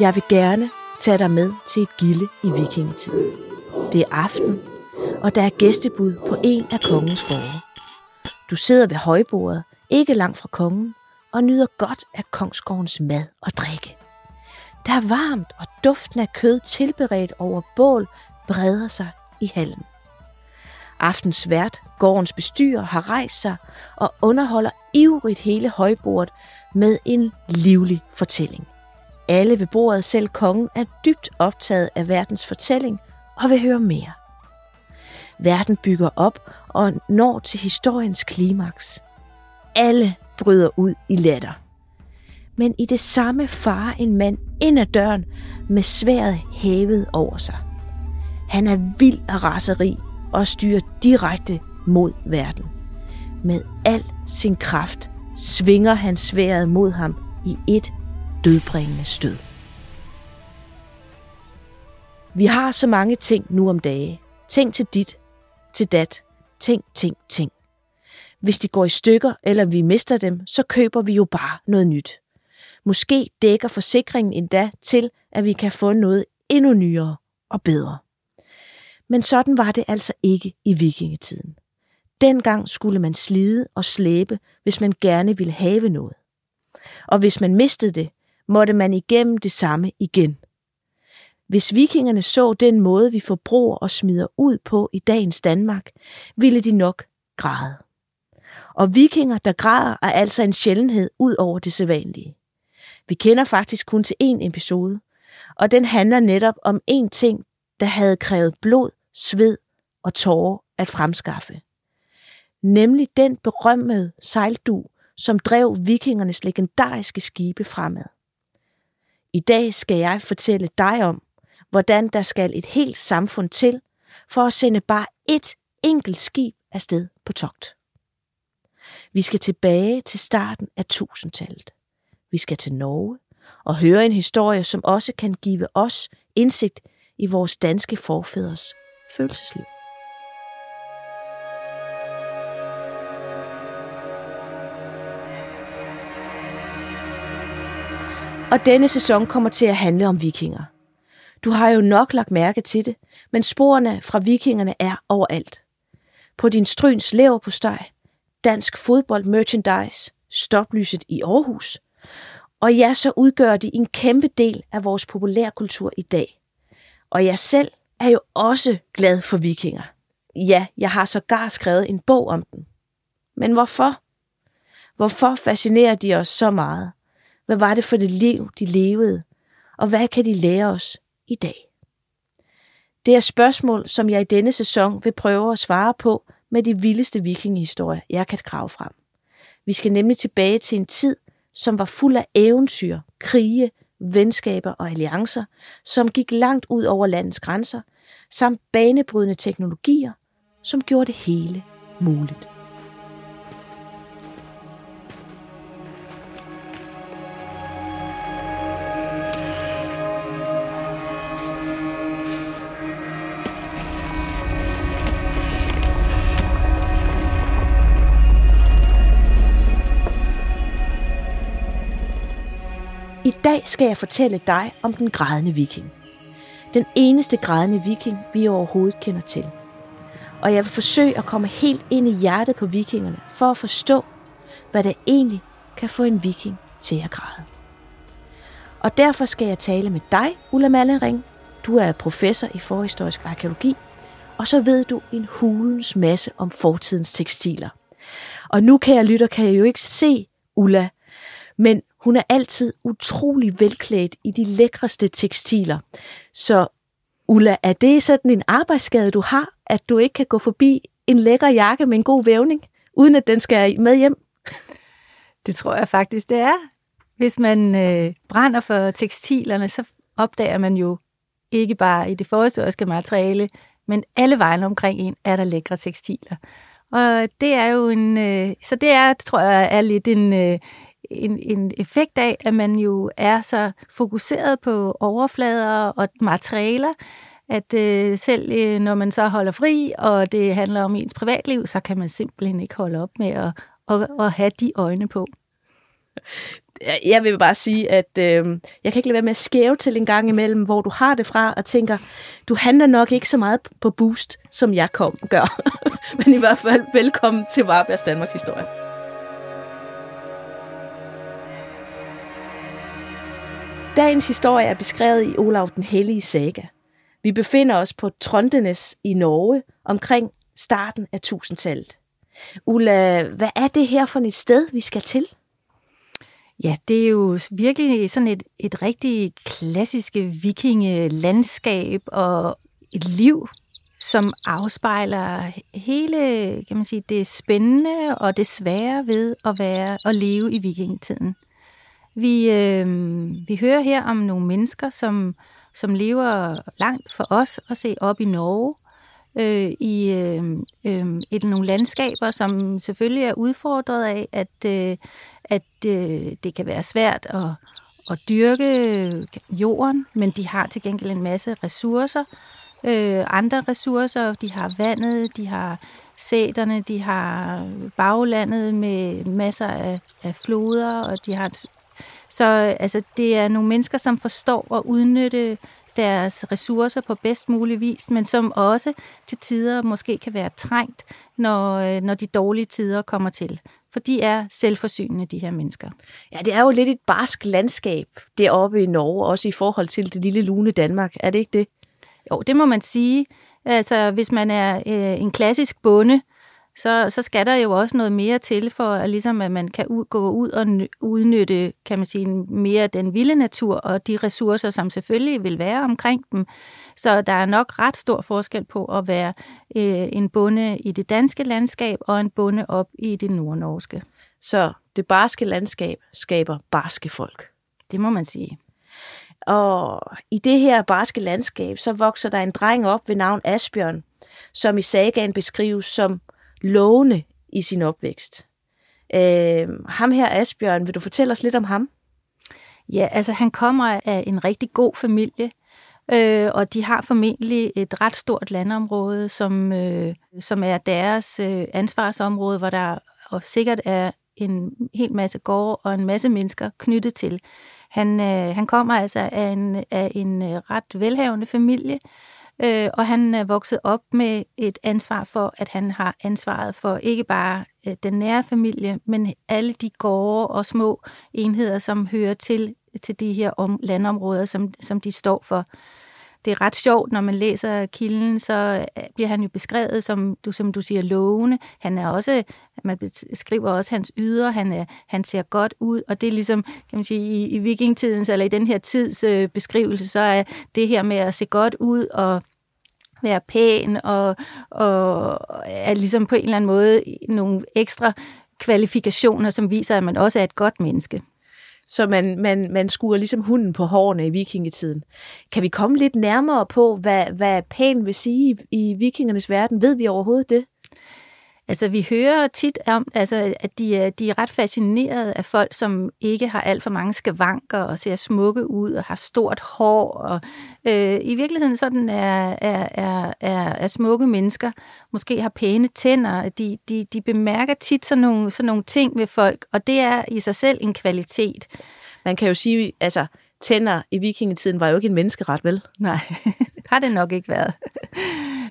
Jeg vil gerne tage dig med til et gilde i vikingetiden. Det er aften, og der er gæstebud på en af kongens gårde. Du sidder ved højbordet, ikke langt fra kongen, og nyder godt af kongsgårdens mad og drikke. Der er varmt, og duften af kød tilberedt over bål breder sig i hallen. Aftens vært, gårdens bestyrer, har rejst sig og underholder ivrigt hele højbordet med en livlig fortælling. Alle ved bordet, selv kongen, er dybt optaget af verdens fortælling og vil høre mere. Verden bygger op og når til historiens klimaks. Alle bryder ud i latter. Men i det samme farer en mand ind ad døren med sværet hævet over sig. Han er vild af raseri og styrer direkte mod verden. Med al sin kraft svinger han sværet mod ham i et dødbringende stød. Vi har så mange ting nu om dage. Ting til dit, til dat, ting, ting, ting. Hvis de går i stykker, eller vi mister dem, så køber vi jo bare noget nyt. Måske dækker forsikringen endda til, at vi kan få noget endnu nyere og bedre. Men sådan var det altså ikke i vikingetiden. Dengang skulle man slide og slæbe, hvis man gerne ville have noget. Og hvis man mistede det, måtte man igennem det samme igen. Hvis vikingerne så den måde, vi forbruger og smider ud på i dagens Danmark, ville de nok græde. Og vikinger, der græder, er altså en sjældenhed ud over det sædvanlige. Vi kender faktisk kun til én episode, og den handler netop om én ting, der havde krævet blod, sved og tårer at fremskaffe. Nemlig den berømmede sejldu, som drev vikingernes legendariske skibe fremad. I dag skal jeg fortælle dig om, hvordan der skal et helt samfund til for at sende bare et enkelt skib afsted på togt. Vi skal tilbage til starten af tusindtallet. Vi skal til Norge og høre en historie, som også kan give os indsigt i vores danske forfædres følelsesliv. Og denne sæson kommer til at handle om vikinger. Du har jo nok lagt mærke til det, men sporene fra vikingerne er overalt. På din stryns lever på steg, dansk fodbold merchandise, stoplyset i Aarhus. Og ja, så udgør de en kæmpe del af vores populærkultur i dag. Og jeg selv er jo også glad for vikinger. Ja, jeg har sågar skrevet en bog om dem. Men hvorfor? Hvorfor fascinerer de os så meget? Hvad var det for det liv, de levede? Og hvad kan de lære os i dag? Det er spørgsmål, som jeg i denne sæson vil prøve at svare på med de vildeste vikingehistorier, jeg kan grave frem. Vi skal nemlig tilbage til en tid, som var fuld af eventyr, krige, venskaber og alliancer, som gik langt ud over landets grænser, samt banebrydende teknologier, som gjorde det hele muligt. Skal jeg fortælle dig om den grædende viking. Den eneste grædende viking, vi overhovedet kender til. Og jeg vil forsøge at komme helt ind i hjertet på vikingerne, for at forstå, hvad der egentlig kan få en viking til at græde. Og derfor skal jeg tale med dig, Ulla Mallering. Du er professor i forhistorisk arkeologi, og så ved du en hulens masse om fortidens tekstiler. Og nu kan jeg lytte, kan jeg jo ikke se Ulla, men hun er altid utrolig velklædt i de lækreste tekstiler. Så Ulla, er det sådan en arbejdsskade, du har, at du ikke kan gå forbi en lækker jakke med en god vævning, uden at den skal med hjem? Det tror jeg faktisk, det er. Hvis man øh, brænder for tekstilerne, så opdager man jo ikke bare i det forhistoriske materiale, men alle vejen omkring en er der lækre tekstiler. Og det er jo en, øh, så det er, tror jeg, er lidt en, øh, en, en effekt af, at man jo er så fokuseret på overflader og materialer, at øh, selv øh, når man så holder fri, og det handler om ens privatliv, så kan man simpelthen ikke holde op med at, at, at have de øjne på. Jeg vil bare sige, at øh, jeg kan ikke lade være med at skæve til en gang imellem, hvor du har det fra, og tænker, du handler nok ikke så meget på boost, som jeg kom gør. Men i hvert fald velkommen til Varbergs Danmarks Historie. Dagens historie er beskrevet i Olav den Hellige Saga. Vi befinder os på Trondenes i Norge omkring starten af 1000-tallet. Ulla, hvad er det her for et sted, vi skal til? Ja, det er jo virkelig sådan et, et rigtig klassisk vikingelandskab og et liv, som afspejler hele, kan man sige, det spændende og det svære ved at være og leve i vikingetiden. Vi, øh, vi hører her om nogle mennesker, som, som lever langt for os og se op i Norge, øh, i øh, øh, et, nogle landskaber, som selvfølgelig er udfordret af, at, øh, at øh, det kan være svært at, at dyrke jorden, men de har til gengæld en masse ressourcer, øh, andre ressourcer. De har vandet, de har sæterne, de har baglandet med masser af, af floder, og de har så altså, det er nogle mennesker, som forstår at udnytte deres ressourcer på bedst mulig vis, men som også til tider måske kan være trængt, når, øh, når de dårlige tider kommer til. For de er selvforsynende, de her mennesker. Ja, det er jo lidt et barsk landskab deroppe i Norge, også i forhold til det lille lune Danmark. Er det ikke det? Jo, det må man sige. Altså, hvis man er øh, en klassisk bonde, så, så skal der jo også noget mere til, for at, ligesom, at man kan ud, gå ud og udnytte kan man sige, mere den vilde natur og de ressourcer, som selvfølgelig vil være omkring dem. Så der er nok ret stor forskel på at være øh, en bonde i det danske landskab og en bonde op i det nordnorske. Så det barske landskab skaber barske folk. Det må man sige. Og i det her barske landskab, så vokser der en dreng op ved navn Asbjørn, som i sagaen beskrives som lovende i sin opvækst. Øh, ham her, Asbjørn, vil du fortælle os lidt om ham? Ja, altså han kommer af en rigtig god familie, øh, og de har formentlig et ret stort landområde, som, øh, som er deres øh, ansvarsområde, hvor der og sikkert er en hel masse gårde og en masse mennesker knyttet til. Han, øh, han kommer altså af en, af en øh, ret velhavende familie, øh, Øh, og han er vokset op med et ansvar for, at han har ansvaret for ikke bare øh, den nære familie, men alle de gårde og små enheder, som hører til til de her om, landområder, som, som de står for. Det er ret sjovt, når man læser kilden, så øh, bliver han jo beskrevet som, du, som du siger, lovende. Han er også, man beskriver også hans yder, han, er, han ser godt ud, og det er ligesom, kan man sige, i, i vikingtidens, eller i den her tids øh, beskrivelse, så er det her med at se godt ud og være pæn og, og er ligesom på en eller anden måde nogle ekstra kvalifikationer, som viser, at man også er et godt menneske. Så man, man, man skuer ligesom hunden på hårene i vikingetiden. Kan vi komme lidt nærmere på, hvad, hvad pæn vil sige i, i vikingernes verden? Ved vi overhovedet det? Altså, vi hører tit om, altså, at de er, de er ret fascineret af folk, som ikke har alt for mange skavanker og ser smukke ud og har stort hår. Og, øh, I virkeligheden sådan er, er, er, er, er smukke mennesker, måske har pæne tænder. De, de, de bemærker tit sådan nogle, sådan nogle ting ved folk, og det er i sig selv en kvalitet. Man kan jo sige, altså, tænder i vikingetiden var jo ikke en menneskeret, vel? Nej, har det nok ikke været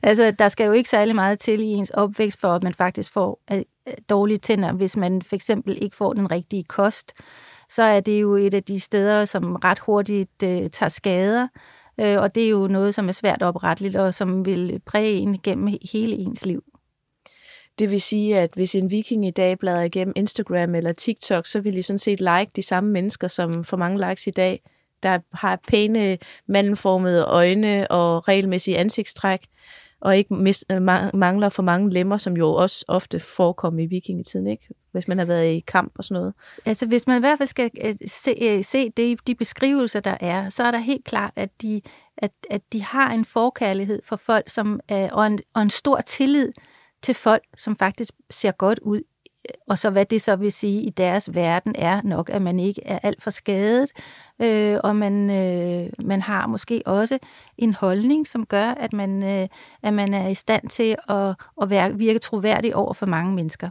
altså, der skal jo ikke særlig meget til i ens opvækst, for at man faktisk får øh, dårlige tænder. Hvis man for eksempel ikke får den rigtige kost, så er det jo et af de steder, som ret hurtigt øh, tager skader. Øh, og det er jo noget, som er svært opretteligt, og som vil præge en gennem hele ens liv. Det vil sige, at hvis en viking i dag bladrer igennem Instagram eller TikTok, så vil de sådan set like de samme mennesker, som får mange likes i dag der har pæne mandenformede øjne og regelmæssige ansigtstræk, og ikke mis, øh, mangler for mange lemmer, som jo også ofte forekommer i vikingetiden, ikke? hvis man har været i kamp og sådan noget. Altså hvis man i hvert fald skal øh, se, øh, se det, de beskrivelser, der er, så er der helt klart, at de, at, at de har en forkærlighed for folk, som og, en, og en stor tillid til folk, som faktisk ser godt ud og så hvad det så vil sige i deres verden er nok, at man ikke er alt for skadet, øh, og man, øh, man har måske også en holdning, som gør, at man, øh, at man er i stand til at, at være, virke troværdig over for mange mennesker.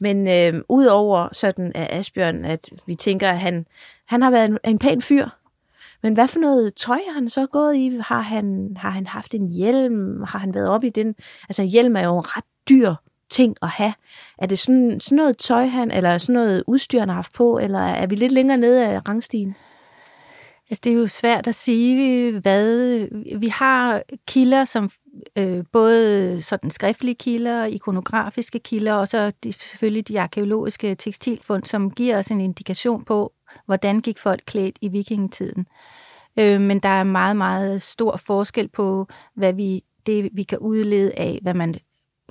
Men øh, udover sådan af Asbjørn, at vi tænker, at han, han har været en, en pæn fyr. Men hvad for noget tøj har han så gået i? Har han, har han haft en hjelm? Har han været op i den? Altså hjelm er jo en ret dyr ting at have. Er det sådan, sådan noget tøj, han, eller sådan noget udstyr, han har haft på, eller er vi lidt længere nede af rangstigen? Altså, det er jo svært at sige, hvad... Vi har kilder, som øh, både sådan skriftlige kilder, ikonografiske kilder, og så de, selvfølgelig de arkeologiske tekstilfund, som giver os en indikation på, hvordan gik folk klædt i vikingetiden. Øh, men der er meget, meget stor forskel på, hvad vi, det vi kan udlede af, hvad man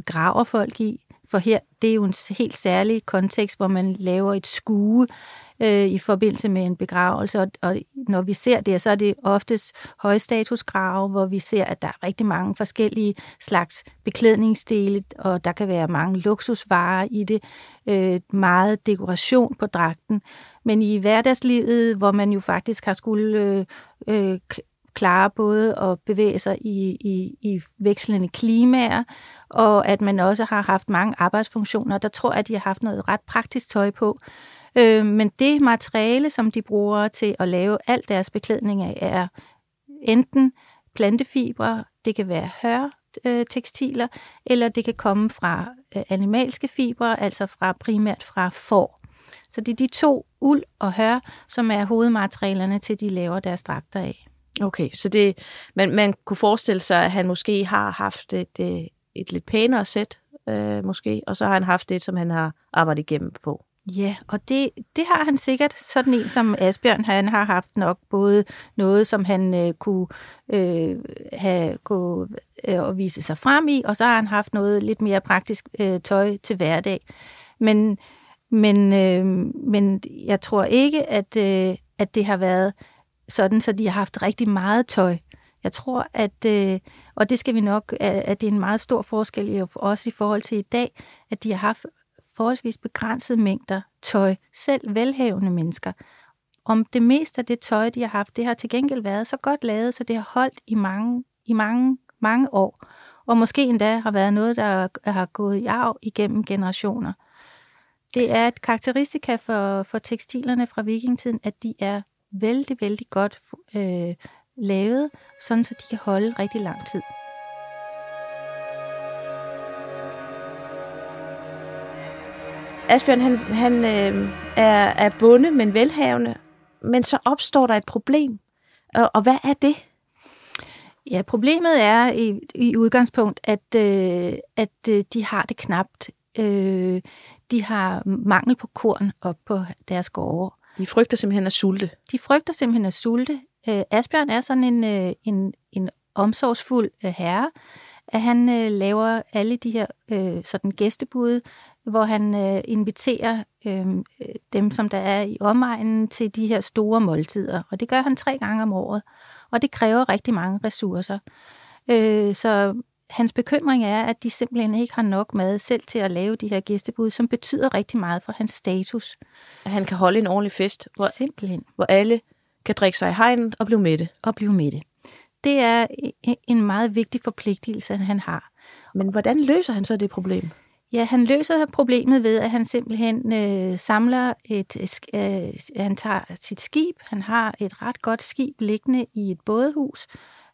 graver folk i. For her, det er jo en helt særlig kontekst, hvor man laver et skue øh, i forbindelse med en begravelse, og, og når vi ser det, så er det oftest højstatusgrave, hvor vi ser, at der er rigtig mange forskellige slags beklædningsdele, og der kan være mange luksusvarer i det, øh, meget dekoration på dragten. Men i hverdagslivet, hvor man jo faktisk har skulle øh, øh, klare både at bevæge sig i, i, i vekslende klimaer, og at man også har haft mange arbejdsfunktioner. Der tror jeg, at de har haft noget ret praktisk tøj på. Øh, men det materiale, som de bruger til at lave al deres beklædning af, er enten plantefibre, det kan være hør, øh, tekstiler, eller det kan komme fra øh, animalske fibre, altså fra primært fra får. Så det er de to, uld og hør, som er hovedmaterialerne til, de laver deres dragter af. Okay, så det, man, man kunne forestille sig, at han måske har haft et, et, et lidt pænere sæt, øh, måske, og så har han haft det, som han har arbejdet igennem på. Ja, og det, det har han sikkert. Sådan en som Asbjørn, han har haft nok både noget, som han øh, kunne øh, have gå, øh, og vise sig frem i, og så har han haft noget lidt mere praktisk øh, tøj til hverdag. Men, men, øh, men jeg tror ikke, at, øh, at det har været sådan, så de har haft rigtig meget tøj. Jeg tror, at, øh, og det skal vi nok, at det er en meget stor forskel i, også i forhold til i dag, at de har haft forholdsvis begrænsede mængder tøj, selv velhavende mennesker. Om det meste af det tøj, de har haft, det har til gengæld været så godt lavet, så det har holdt i mange, i mange, mange år. Og måske endda har været noget, der har gået i arv igennem generationer. Det er et karakteristika for, for tekstilerne fra vikingtiden, at de er vældig, vældig godt øh, lavet, sådan så de kan holde rigtig lang tid. Asbjørn, han, han øh, er, er bonde, men velhavende, men så opstår der et problem. Og, og hvad er det? Ja, problemet er i, i udgangspunkt, at, øh, at øh, de har det knapt. Øh, de har mangel på korn op på deres gårde. De frygter simpelthen at sulte. De frygter simpelthen at sulte. Øh, Asbjørn er sådan en, øh, en, en omsorgsfuld øh, herre, at han øh, laver alle de her øh, sådan gæstebud, hvor han øh, inviterer øh, dem, som der er i omegnen, til de her store måltider. Og det gør han tre gange om året. Og det kræver rigtig mange ressourcer. Øh, så hans bekymring er, at de simpelthen ikke har nok mad selv til at lave de her gæstebud, som betyder rigtig meget for hans status. At han kan holde en ordentlig fest, hvor, simpelthen. hvor alle kan drikke sig i hegnet og blive mætte. Og blive mætte. Det er en meget vigtig forpligtelse, han har. Men hvordan løser han så det problem? Ja, han løser problemet ved, at han simpelthen øh, samler et, øh, øh, han tager sit skib. Han har et ret godt skib liggende i et bådehus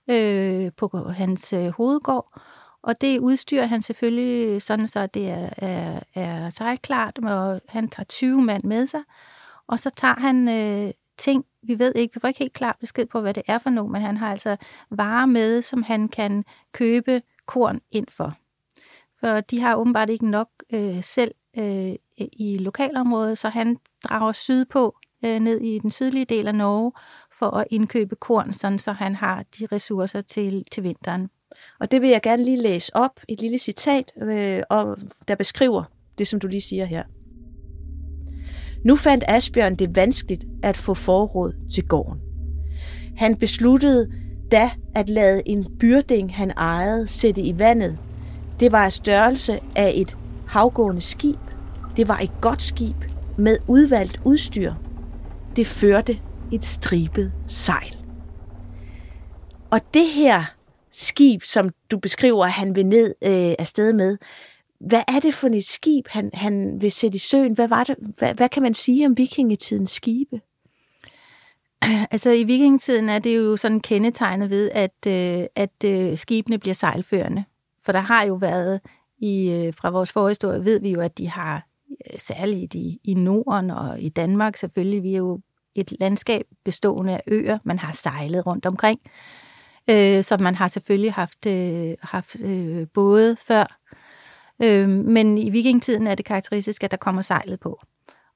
øh, på hans øh, hovedgård, og det udstyrer han selvfølgelig sådan, så det er, er, er sejlklart, og han tager 20 mand med sig, og så tager han øh, ting, vi ved ikke, vi får ikke helt klar besked på, hvad det er for noget, men han har altså varer med, som han kan købe korn ind for for de har åbenbart ikke nok øh, selv øh, i lokalområdet, så han drager sydpå øh, ned i den sydlige del af Norge for at indkøbe korn, sådan så han har de ressourcer til, til vinteren. Og det vil jeg gerne lige læse op, et lille citat, øh, og, der beskriver det, som du lige siger her. Nu fandt Asbjørn det vanskeligt at få forråd til gården. Han besluttede da at lade en byrding, han ejede, sætte i vandet det var af størrelse af et havgående skib. Det var et godt skib med udvalgt udstyr. Det førte et stribet sejl. Og det her skib, som du beskriver, at han vil ned øh, afsted med, hvad er det for et skib, han, han vil sætte i søen? Hvad, var det, hvad, hvad kan man sige om vikingetidens skibe? Altså i vikingetiden er det jo sådan kendetegnet ved, at, øh, at øh, skibene bliver sejlførende. For der har jo været, i, øh, fra vores forhistorie ved vi jo, at de har øh, særligt i, i Norden og i Danmark selvfølgelig, vi er jo et landskab bestående af øer, man har sejlet rundt omkring. Øh, så man har selvfølgelig haft, øh, haft øh, både før. Øh, men i vikingetiden er det karakteristisk, at der kommer sejlet på.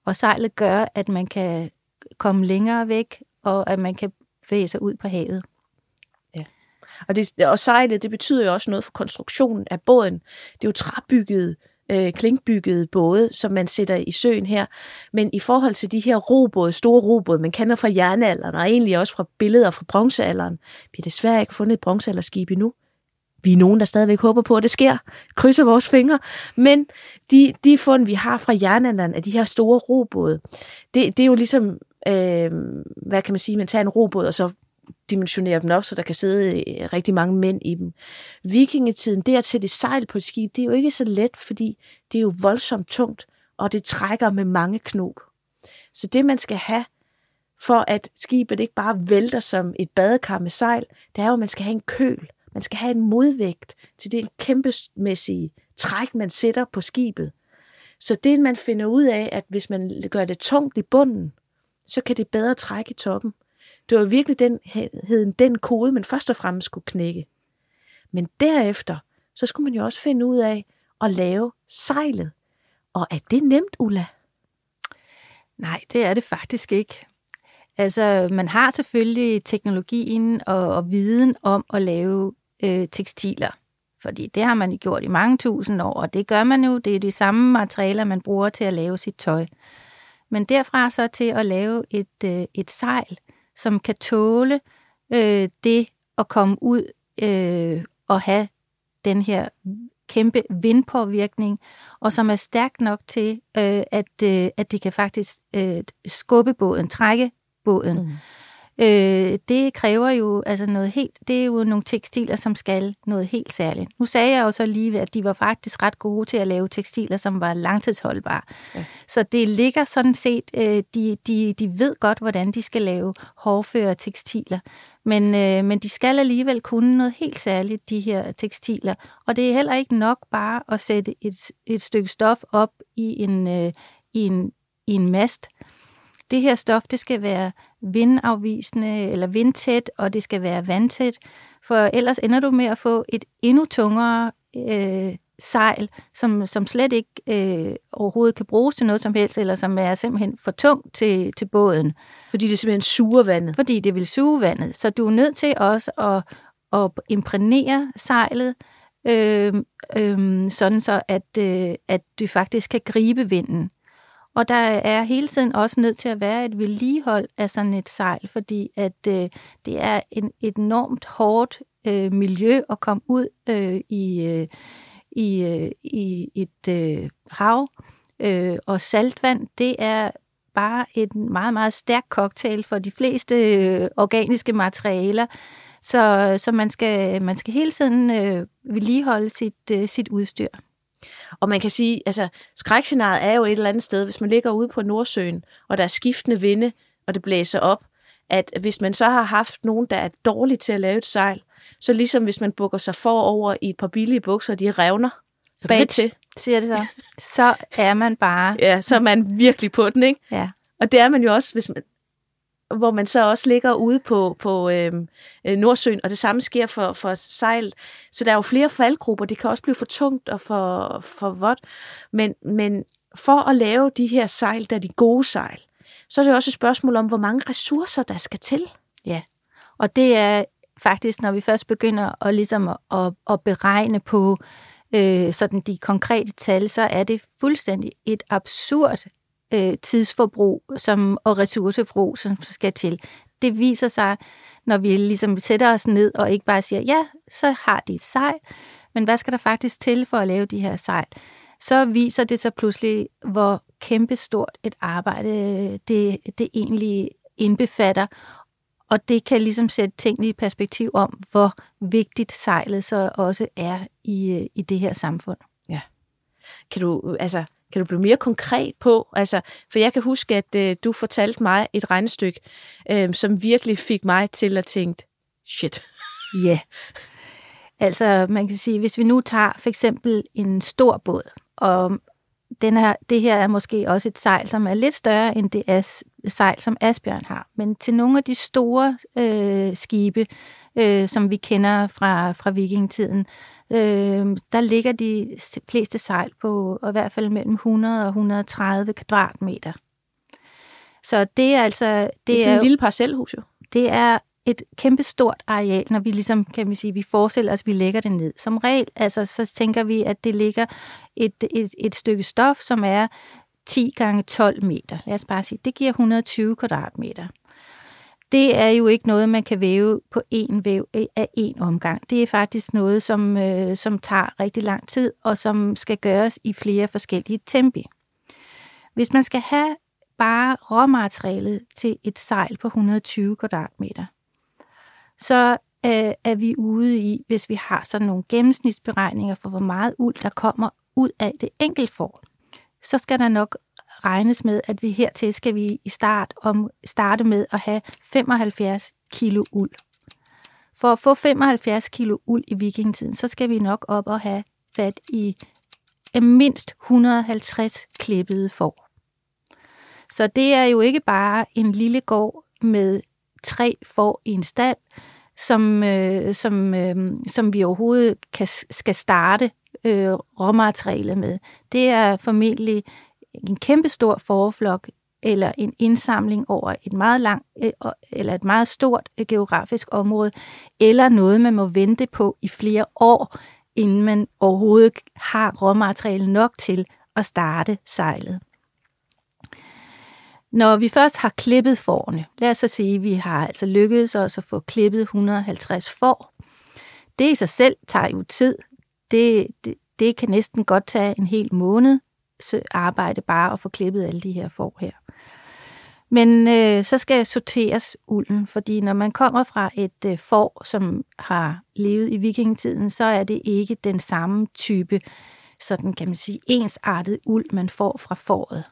Og sejlet gør, at man kan komme længere væk, og at man kan bevæge sig ud på havet. Og, det, og sejlet, det betyder jo også noget for konstruktionen af båden. Det er jo træbygget øh, klinkbyggede både, som man sætter i søen her. Men i forhold til de her robåde, store robåde, man kender fra jernalderen, og egentlig også fra billeder fra bronzealderen, vi har desværre ikke fundet et bronzealderskib endnu. Vi er nogen, der stadigvæk håber på, at det sker. Krydser vores fingre. Men de, de fund, vi har fra jernalderen af de her store robåde, det, det er jo ligesom, øh, hvad kan man sige, man tager en robåd, og så dimensionere dem op, så der kan sidde øh, rigtig mange mænd i dem. Vikingetiden, det at sætte sejl på et skib, det er jo ikke så let, fordi det er jo voldsomt tungt, og det trækker med mange knop. Så det, man skal have, for at skibet ikke bare vælter som et badekar med sejl, det er jo, at man skal have en køl. Man skal have en modvægt til det kæmpemæssige træk, man sætter på skibet. Så det, man finder ud af, at hvis man gør det tungt i bunden, så kan det bedre trække i toppen. Det var virkelig den, heden, den kode, man først og fremmest skulle knække. Men derefter, så skulle man jo også finde ud af at lave sejlet. Og er det nemt, Ulla? Nej, det er det faktisk ikke. Altså, man har selvfølgelig teknologien og, og viden om at lave øh, tekstiler. Fordi det har man gjort i mange tusind år, og det gør man jo. Det er de samme materialer, man bruger til at lave sit tøj. Men derfra så til at lave et, øh, et sejl, som kan tåle øh, det at komme ud øh, og have den her kæmpe vindpåvirkning, og som er stærk nok til, øh, at, øh, at det kan faktisk øh, skubbe båden, trække båden. Mm. Øh, det kræver jo altså noget helt, det er jo nogle tekstiler, som skal noget helt særligt. Nu sagde jeg jo så lige, at de var faktisk ret gode til at lave tekstiler, som var langtidsholdbare. Ja. Så det ligger sådan set, øh, de, de, de ved godt, hvordan de skal lave hårdføre tekstiler. Men, øh, men de skal alligevel kunne noget helt særligt, de her tekstiler. Og det er heller ikke nok bare at sætte et, et stykke stof op i en, øh, i en, i en mast. Det her stof, det skal være vindafvisende eller vindtæt, og det skal være vandtæt, for ellers ender du med at få et endnu tungere øh, sejl, som, som slet ikke øh, overhovedet kan bruges til noget som helst, eller som er simpelthen for tungt til, til båden. Fordi det simpelthen suger vandet? Fordi det vil suge vandet. Så du er nødt til også at, at imprægnere sejlet, øh, øh, sådan så at, øh, at du faktisk kan gribe vinden. Og der er hele tiden også nødt til at være et vedligehold af sådan et sejl, fordi at øh, det er en, et enormt hårdt øh, miljø at komme ud øh, i, øh, i, øh, i et øh, hav. Øh, og saltvand, det er bare et meget, meget stærk cocktail for de fleste øh, organiske materialer. Så, så man, skal, man skal hele tiden øh, vedligeholde sit, øh, sit udstyr. Og man kan sige, altså skrækscenariet er jo et eller andet sted, hvis man ligger ude på Nordsøen, og der er skiftende vinde, og det blæser op, at hvis man så har haft nogen, der er dårlige til at lave et sejl, så ligesom hvis man bukker sig forover i et par billige bukser, de revner bag til. siger det så. Så er man bare... Ja, så er man virkelig på den, ikke? Ja. Og det er man jo også, hvis man, hvor man så også ligger ude på, på øhm, øh, Nordsøen, og det samme sker for, for sejl. Så der er jo flere faldgrupper, det kan også blive for tungt og for, for vådt. Men, men for at lave de her sejl, der er de gode sejl, så er det også et spørgsmål om, hvor mange ressourcer der skal til. Ja, og det er faktisk, når vi først begynder at, ligesom at, at, at beregne på øh, sådan de konkrete tal, så er det fuldstændig et absurd øh, tidsforbrug som, og ressourceforbrug, som skal til. Det viser sig, når vi ligesom sætter os ned og ikke bare siger, ja, så har de et sejl, men hvad skal der faktisk til for at lave de her sejl? Så viser det sig pludselig, hvor kæmpestort et arbejde øh, det, det egentlig indbefatter, og det kan ligesom sætte tingene i perspektiv om, hvor vigtigt sejlet så også er i, øh, i det her samfund. Ja. Kan du, altså, kan du blive mere konkret på? Altså, for jeg kan huske, at øh, du fortalte mig et regnestykke, øh, som virkelig fik mig til at tænke, shit. Ja. Yeah. Altså, man kan sige, hvis vi nu tager for eksempel en stor båd, og den her, det her er måske også et sejl, som er lidt større end det as, sejl, som Asbjørn har. Men til nogle af de store øh, skibe, øh, som vi kender fra, fra vikingetiden, øh, der ligger de fleste sejl på i hvert fald mellem 100 og 130 kvadratmeter. Så det er altså... Det, det er sådan en lille parcelhus jo. Det er et kæmpe stort areal, når vi ligesom, kan vi sige, vi forestiller os, at vi lægger det ned. Som regel, altså, så tænker vi, at det ligger et, et, et stykke stof, som er 10 gange 12 meter. Lad os bare sige, det giver 120 kvadratmeter. Det er jo ikke noget, man kan væve på én væv øh, af én omgang. Det er faktisk noget, som, øh, som tager rigtig lang tid, og som skal gøres i flere forskellige tempi. Hvis man skal have bare råmaterialet til et sejl på 120 kvadratmeter, så øh, er vi ude i, hvis vi har sådan nogle gennemsnitsberegninger for, hvor meget uld, der kommer ud af det enkelt får, så skal der nok regnes med, at vi hertil skal vi i start om, starte med at have 75 kilo uld. For at få 75 kilo uld i vikingetiden, så skal vi nok op og have fat i mindst 150 klippede får. Så det er jo ikke bare en lille gård med tre får i en stald, som, øh, som, øh, som vi overhovedet kan, skal starte øh, råmaterialet med. Det er formentlig en kæmpestor forflok eller en indsamling over et meget langt øh, eller et meget stort øh, geografisk område, eller noget, man må vente på i flere år, inden man overhovedet har råmateriale nok til at starte sejlet. Når vi først har klippet forne, lad os så sige, at vi har altså lykkedes os at få klippet 150 får. Det i sig selv tager jo tid. Det, det, det kan næsten godt tage en hel måned arbejde bare at få klippet alle de her får her. Men øh, så skal sorteres ulden, fordi når man kommer fra et øh, får, som har levet i vikingetiden, så er det ikke den samme type, sådan kan man sige, ensartet uld, man får fra fåret.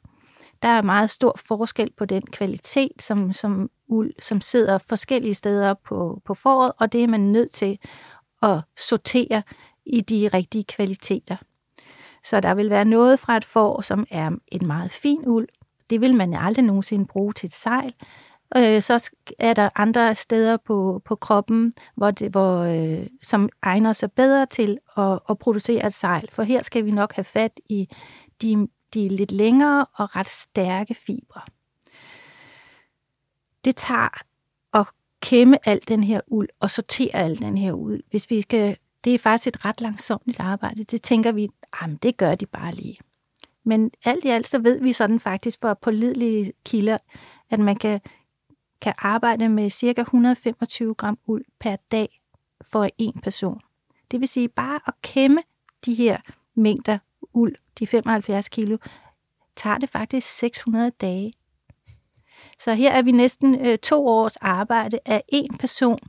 Der er meget stor forskel på den kvalitet, som, som uld, som sidder forskellige steder på, på foråret, og det er man nødt til at sortere i de rigtige kvaliteter. Så der vil være noget fra et får, som er en meget fin uld. Det vil man aldrig nogensinde bruge til et sejl. Øh, så er der andre steder på, på kroppen, hvor det, hvor, øh, som egner sig bedre til at, at producere et sejl. For her skal vi nok have fat i de de lidt længere og ret stærke fibre. Det tager at kæmme al den her uld og sortere al den her uld. Hvis vi skal, det er faktisk et ret langsomt arbejde. Det tænker vi, jamen det gør de bare lige. Men alt i alt så ved vi sådan faktisk for pålidelige kilder, at man kan, kan arbejde med cirka 125 gram uld per dag for en person. Det vil sige bare at kæmme de her mængder uld, de 75 kilo, tager det faktisk 600 dage. Så her er vi næsten øh, to års arbejde af en person.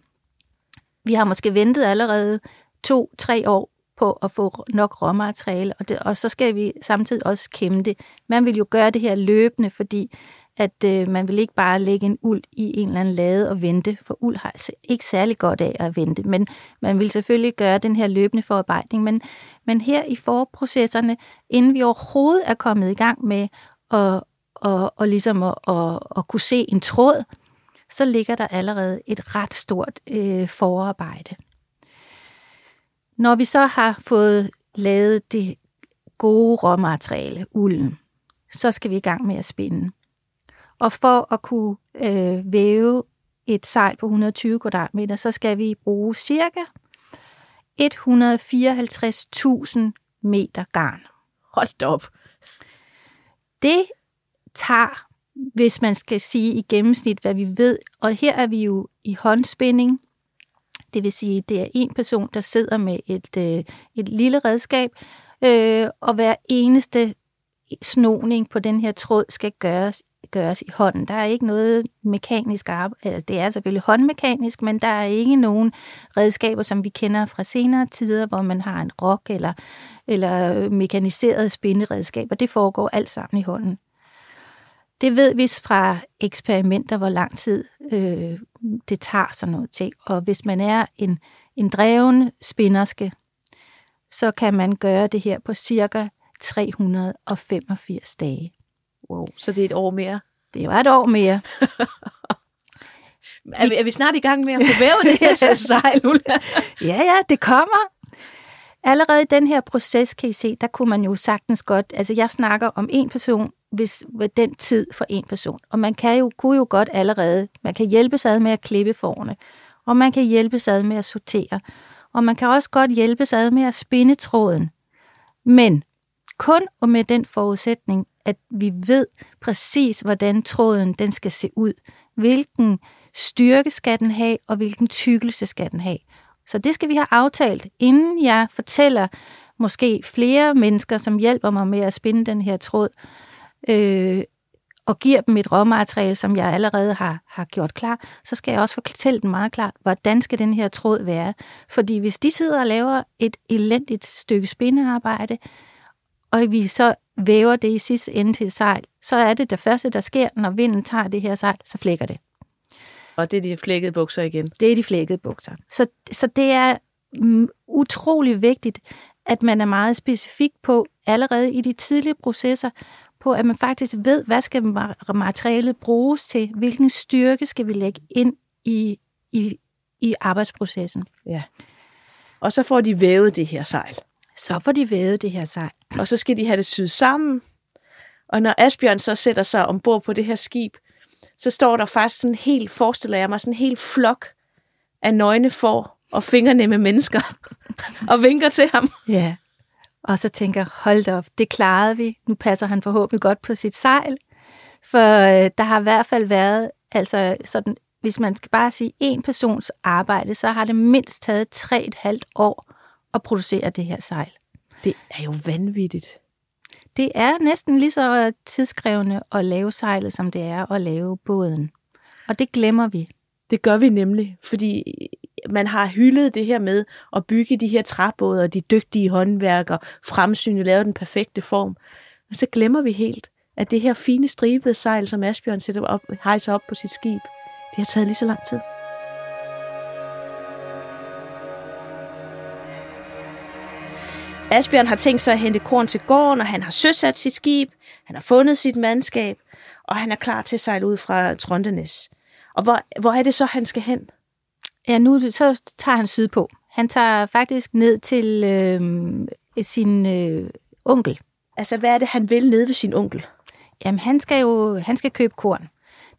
Vi har måske ventet allerede to-tre år på at få nok råmateriale, og, det, og så skal vi samtidig også kæmpe det. Man vil jo gøre det her løbende, fordi at øh, man vil ikke bare lægge en uld i en eller anden lade og vente, for uld har altså ikke særlig godt af at vente, men man vil selvfølgelig gøre den her løbende forarbejdning. Men, men her i forprocesserne, inden vi overhovedet er kommet i gang med at, og, og ligesom at, at, at kunne se en tråd, så ligger der allerede et ret stort øh, forarbejde. Når vi så har fået lavet det gode råmateriale, ulden, så skal vi i gang med at spinde. Og for at kunne øh, væve et sejl på 120 kvadratmeter, så skal vi bruge cirka 154.000 meter garn. Hold op. Det tager, hvis man skal sige i gennemsnit, hvad vi ved, og her er vi jo i håndspænding, det vil sige, det er en person, der sidder med et, øh, et lille redskab, øh, og hver eneste snoning på den her tråd skal gøres gøres i hånden. Der er ikke noget mekanisk arbejde. Det er selvfølgelig håndmekanisk, men der er ikke nogen redskaber, som vi kender fra senere tider, hvor man har en rok eller, eller øh, mekaniseret spinderedskaber. Det foregår alt sammen i hånden. Det ved vi fra eksperimenter, hvor lang tid øh, det tager sådan noget ting. Og hvis man er en, en dreven spinderske, så kan man gøre det her på cirka 385 dage. Wow, så det er et år mere? Det var et år mere. er, vi, er vi snart i gang med at få vævet det her sejl nu? ja, ja, det kommer. Allerede i den her proces, kan I se, der kunne man jo sagtens godt, altså jeg snakker om en person, hvis ved den tid for en person. Og man kan jo, kunne jo godt allerede, man kan hjælpe sig med at klippe forne, og man kan hjælpe sig med at sortere, og man kan også godt hjælpe sig med at spinde tråden. Men kun og med den forudsætning, at vi ved præcis, hvordan tråden den skal se ud. Hvilken styrke skal den have, og hvilken tykkelse skal den have. Så det skal vi have aftalt, inden jeg fortæller måske flere mennesker, som hjælper mig med at spinde den her tråd, øh, og giver dem et råmateriale, som jeg allerede har, har gjort klar, så skal jeg også fortælle dem meget klart, hvordan skal den her tråd være. Fordi hvis de sidder og laver et elendigt stykke spindearbejde, og vi så væver det i sidste ende til sejl, så er det det første, der sker, når vinden tager det her sejl, så flækker det. Og det er de flækkede bukser igen? Det er de flækkede bukser. Så, så det er mm, utrolig vigtigt, at man er meget specifik på, allerede i de tidlige processer, på at man faktisk ved, hvad skal materialet bruges til, hvilken styrke skal vi lægge ind i, i, i arbejdsprocessen. Ja. Og så får de vævet det her sejl. Så får de vævet det her sejl. Og så skal de have det syet sammen. Og når Asbjørn så sætter sig ombord på det her skib, så står der faktisk sådan helt, forestiller jeg mig, sådan en helt flok af nøgne får og fingrene med mennesker og vinker til ham. Ja, og så tænker hold op, det klarede vi. Nu passer han forhåbentlig godt på sit sejl. For øh, der har i hvert fald været, altså sådan, hvis man skal bare sige en persons arbejde, så har det mindst taget tre et halvt år at producere det her sejl. Det er jo vanvittigt. Det er næsten lige så tidskrævende at lave sejlet, som det er at lave båden. Og det glemmer vi. Det gør vi nemlig, fordi man har hyldet det her med at bygge de her træbåde, og de dygtige håndværkere, fremsynet, lave den perfekte form. Og så glemmer vi helt, at det her fine stribede sejl, som Asbjørn sætter op, hejser op på sit skib, det har taget lige så lang tid. Asbjørn har tænkt sig at hente korn til gården, og han har søsat sit skib, han har fundet sit mandskab, og han er klar til at sejle ud fra Trondenes. Og hvor, hvor er det så, han skal hen? Ja, nu så tager han sydpå. Han tager faktisk ned til øh, sin øh, onkel. Altså, hvad er det, han vil nede ved sin onkel? Jamen, han skal jo han skal købe korn.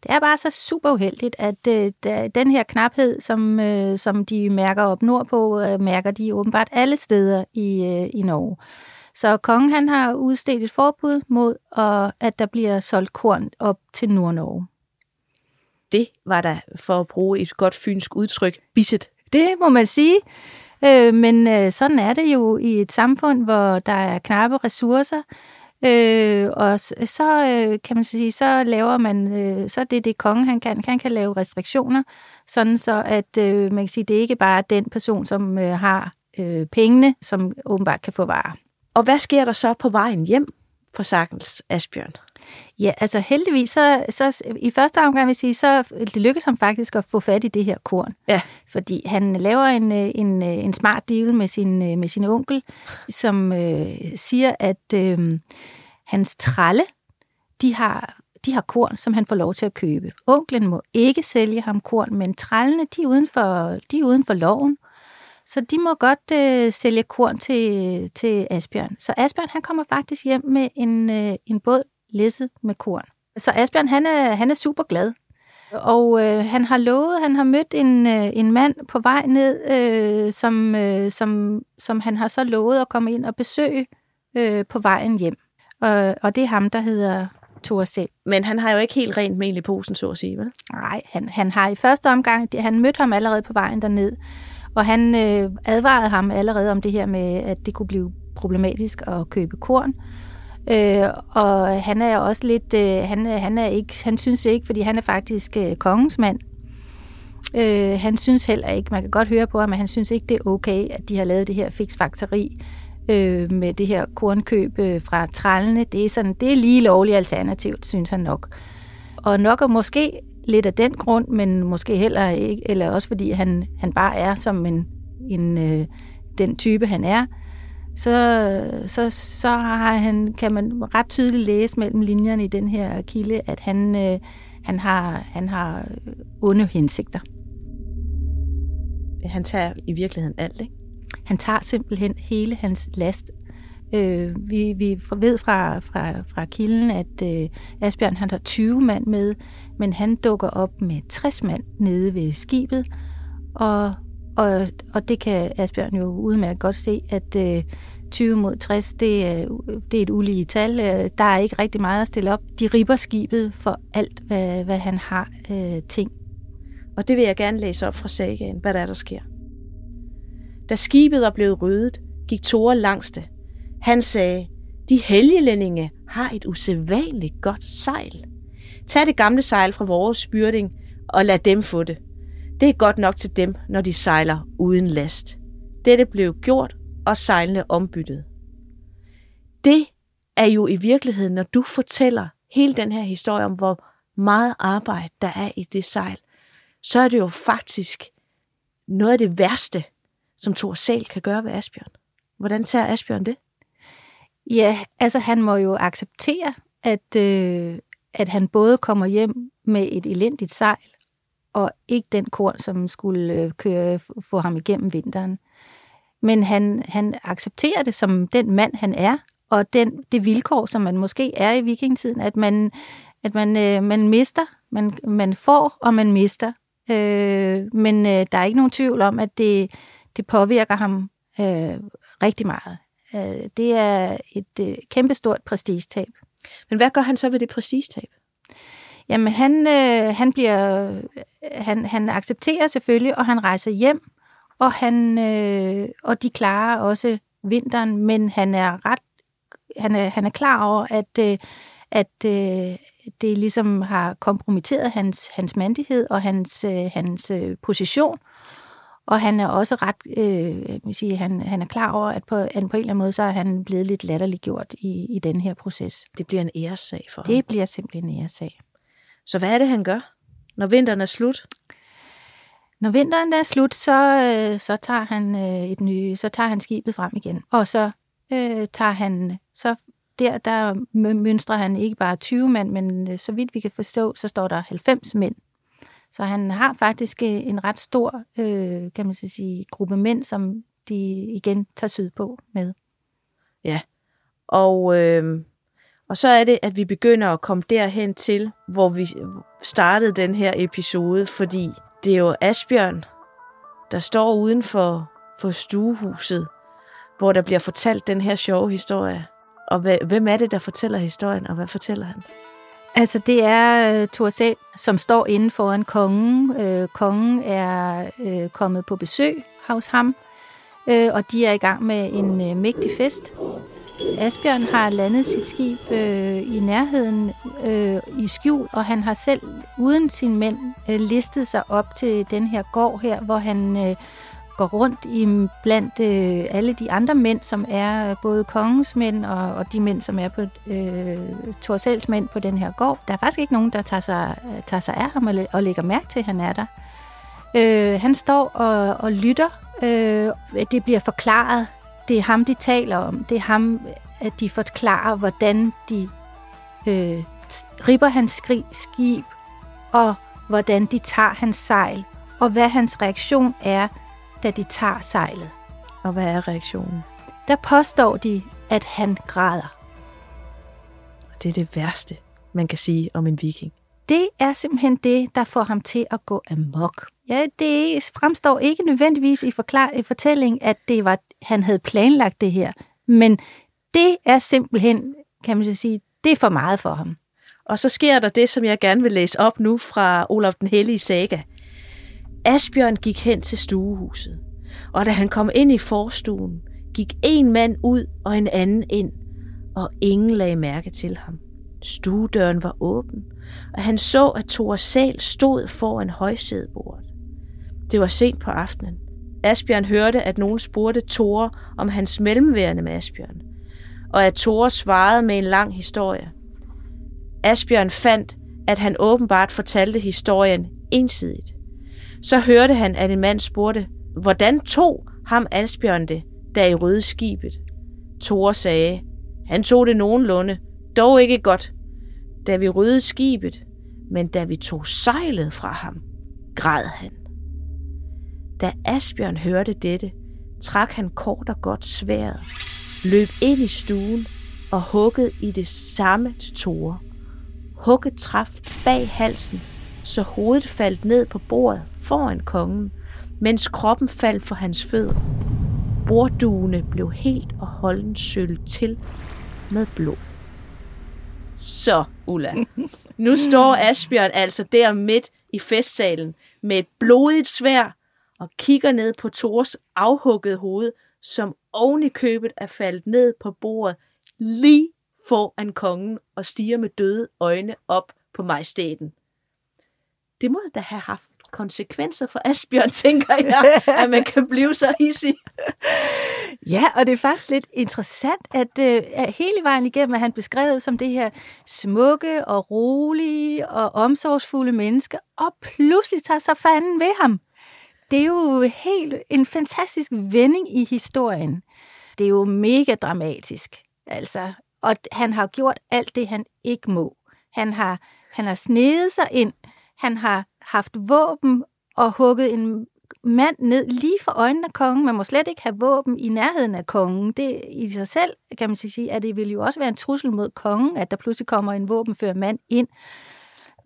Det er bare så super uheldigt, at øh, den her knaphed, som, øh, som de mærker op nordpå, øh, mærker de åbenbart alle steder i, øh, i Norge. Så kongen han har udstedt et forbud mod, at, at der bliver solgt korn op til Nord-Norge. Det var der, for at bruge et godt fynsk udtryk, bisset. Det må man sige. Øh, men øh, sådan er det jo i et samfund, hvor der er knappe ressourcer. Øh, og så øh, kan man sige, så laver man, øh, så er det det kongen han kan, han kan lave restriktioner, sådan så at øh, man kan sige, det er ikke bare den person, som øh, har øh, pengene, som åbenbart kan få varer. Og hvad sker der så på vejen hjem fra Sakkels Asbjørn? Ja, altså heldigvis, så, så i første omgang vil jeg sige, så det lykkedes ham faktisk at få fat i det her korn. Ja. Fordi han laver en, en, en smart deal med sin, med sin onkel, som øh, siger, at øh, hans tralle, de har, de har korn, som han får lov til at købe. Onklen må ikke sælge ham korn, men trallene, de er uden for, de er uden for loven. Så de må godt øh, sælge korn til, til Asbjørn. Så Asbjørn han kommer faktisk hjem med en, øh, en båd læsset med korn. Så Asbjørn han er, han er super glad. Og øh, han har lovet, han har mødt en, øh, en mand på vej ned, øh, som, øh, som, som han har så lovet at komme ind og besøge øh, på vejen hjem. Og, og det er ham, der hedder Thor selv. Men han har jo ikke helt rent mel i posen, så at sige, vel? Nej, han, han har i første omgang, han mødte ham allerede på vejen derned, og han øh, advarede ham allerede om det her med, at det kunne blive problematisk at købe korn. Øh, og han er også lidt, øh, han, han, er ikke, han synes ikke, fordi han er faktisk øh, kongens mand. Øh, han synes heller ikke, man kan godt høre på ham, at han synes ikke, det er okay, at de har lavet det her fiksfakteri øh, med det her kornkøb øh, fra trallene. Det er, sådan, det er lige lovligt alternativt, synes han nok. Og nok og måske lidt af den grund, men måske heller ikke, eller også fordi han, han bare er som en, en øh, den type, han er, så, så, så har han, kan man ret tydeligt læse mellem linjerne i den her kilde, at han, øh, han, har, han har onde hensigter. Han tager i virkeligheden alt, ikke? Han tager simpelthen hele hans last. Øh, vi, vi ved fra, fra, fra kilden, at øh, Asbjørn han har 20 mand med, men han dukker op med 60 mand nede ved skibet, og, og, og det kan Asbjørn jo udmærket godt se, at øh, 20 mod 60, det er, det er et ulige tal. Øh, der er ikke rigtig meget at stille op. De ripper skibet for alt, hvad, hvad han har øh, ting. Og det vil jeg gerne læse op fra sagaen, hvad der er, der sker. Da skibet er blevet ryddet, gik Tore langs det. Han sagde, de helgelændinge har et usædvanligt godt sejl. Tag det gamle sejl fra vores byrding og lad dem få det. Det er godt nok til dem, når de sejler uden last. Dette blev gjort, og sejlene ombyttet. Det er jo i virkeligheden, når du fortæller hele den her historie om, hvor meget arbejde der er i det sejl, så er det jo faktisk noget af det værste, som Thor Sal kan gøre ved Asbjørn. Hvordan tager Asbjørn det? Ja, altså han må jo acceptere, at, øh, at han både kommer hjem med et elendigt sejl, og ikke den korn, som skulle øh, køre, få ham igennem vinteren. Men han, han accepterer det som den mand, han er, og den, det vilkår, som man måske er i vikingtiden, at man, at man, øh, man mister, man, man får, og man mister. Øh, men øh, der er ikke nogen tvivl om, at det, det påvirker ham øh, rigtig meget. Øh, det er et øh, kæmpestort prestigetab. Men hvad gør han så ved det prestigetab? Jamen, han, øh, han bliver, han, han accepterer selvfølgelig, og han rejser hjem, og han, øh, og de klarer også vinteren, men han er ret, han er, han er klar over, at, øh, at øh, det ligesom har kompromitteret hans, hans mandighed og hans, øh, hans øh, position, og han er også ret, øh, jeg sige, han, han er klar over, at på, at på en eller anden måde, så er han blevet lidt latterliggjort i, i den her proces. Det bliver en æressag for det ham. Det bliver simpelthen en æressag. Så hvad er det, han gør, når vinteren er slut? Når vinteren er slut, så, øh, så, tager han øh, et nye, så tager han skibet frem igen. Og så øh, tager han, så der, der mønstrer han ikke bare 20 mænd, men øh, så vidt vi kan forstå, så står der 90 mænd. Så han har faktisk øh, en ret stor, øh, kan man sige, gruppe mænd, som de igen tager sydpå med. Ja, og, øh, og så er det, at vi begynder at komme derhen til, hvor vi startede den her episode, fordi det er jo Asbjørn, der står uden for, for stuehuset, hvor der bliver fortalt den her sjove historie. Og hvem er det, der fortæller historien, og hvad fortæller han? Altså, det er uh, Thor selv, som står inden foran kongen. Uh, kongen er uh, kommet på besøg hos ham, uh, og de er i gang med en uh, mægtig fest. Asbjørn har landet sit skib øh, i nærheden øh, i skjul, og han har selv uden sin mænd øh, listet sig op til den her gård her, hvor han øh, går rundt i blandt øh, alle de andre mænd, som er både kongens mænd og, og de mænd, som er på øh, Torsels mænd på den her gård. Der er faktisk ikke nogen, der tager sig, tager sig af ham og, og lægger mærke til, at han er der. Øh, han står og, og lytter. Øh, det bliver forklaret det er ham, de taler om. Det er ham, at de forklarer, hvordan de øh, ripper hans skrig, skib, og hvordan de tager hans sejl, og hvad hans reaktion er, da de tager sejlet. Og hvad er reaktionen? Der påstår de, at han græder. Det er det værste, man kan sige om en viking. Det er simpelthen det, der får ham til at gå amok. Ja, det fremstår ikke nødvendigvis i, forklar- i fortællingen, at det var, han havde planlagt det her. Men det er simpelthen, kan man så sige, det er for meget for ham. Og så sker der det, som jeg gerne vil læse op nu fra Olaf den Hellige Saga. Asbjørn gik hen til stuehuset, og da han kom ind i forstuen, gik en mand ud og en anden ind, og ingen lagde mærke til ham. Stuedøren var åben, og han så, at Thor Sal stod foran højsædebordet. Det var sent på aftenen. Asbjørn hørte, at nogen spurgte Thor om hans mellemværende med Asbjørn, og at Thor svarede med en lang historie. Asbjørn fandt, at han åbenbart fortalte historien ensidigt. Så hørte han, at en mand spurgte, hvordan tog ham Asbjørn det, der i røde skibet? Thor sagde, han tog det nogenlunde, dog ikke godt. Da vi rydde skibet, men da vi tog sejlet fra ham, græd han. Da Asbjørn hørte dette, trak han kort og godt sværet, løb ind i stuen og huggede i det samme til Tore. Hugget traf bag halsen, så hovedet faldt ned på bordet foran kongen, mens kroppen faldt for hans fødder. Bordduene blev helt og holdent sølt til med blod. Så, Ulla, nu står Asbjørn altså der midt i festsalen med et blodigt svær og kigger ned på Tors afhuggede hoved, som oven i købet er faldet ned på bordet lige foran kongen og stiger med døde øjne op på majestæten. Det må da have haft konsekvenser for Asbjørn, tænker jeg, at man kan blive så hissig. Ja, og det er faktisk lidt interessant, at, øh, at hele vejen igennem er han beskrevet som det her smukke og rolige og omsorgsfulde menneske, og pludselig tager sig fanden ved ham. Det er jo helt en fantastisk vending i historien. Det er jo mega dramatisk, altså. Og han har gjort alt det, han ikke må. Han har, han har snedet sig ind, han har haft våben og hugget en mand ned lige for øjnene af kongen. Man må slet ikke have våben i nærheden af kongen. Det i sig selv, kan man sige, at det vil jo også være en trussel mod kongen, at der pludselig kommer en våbenfører mand ind.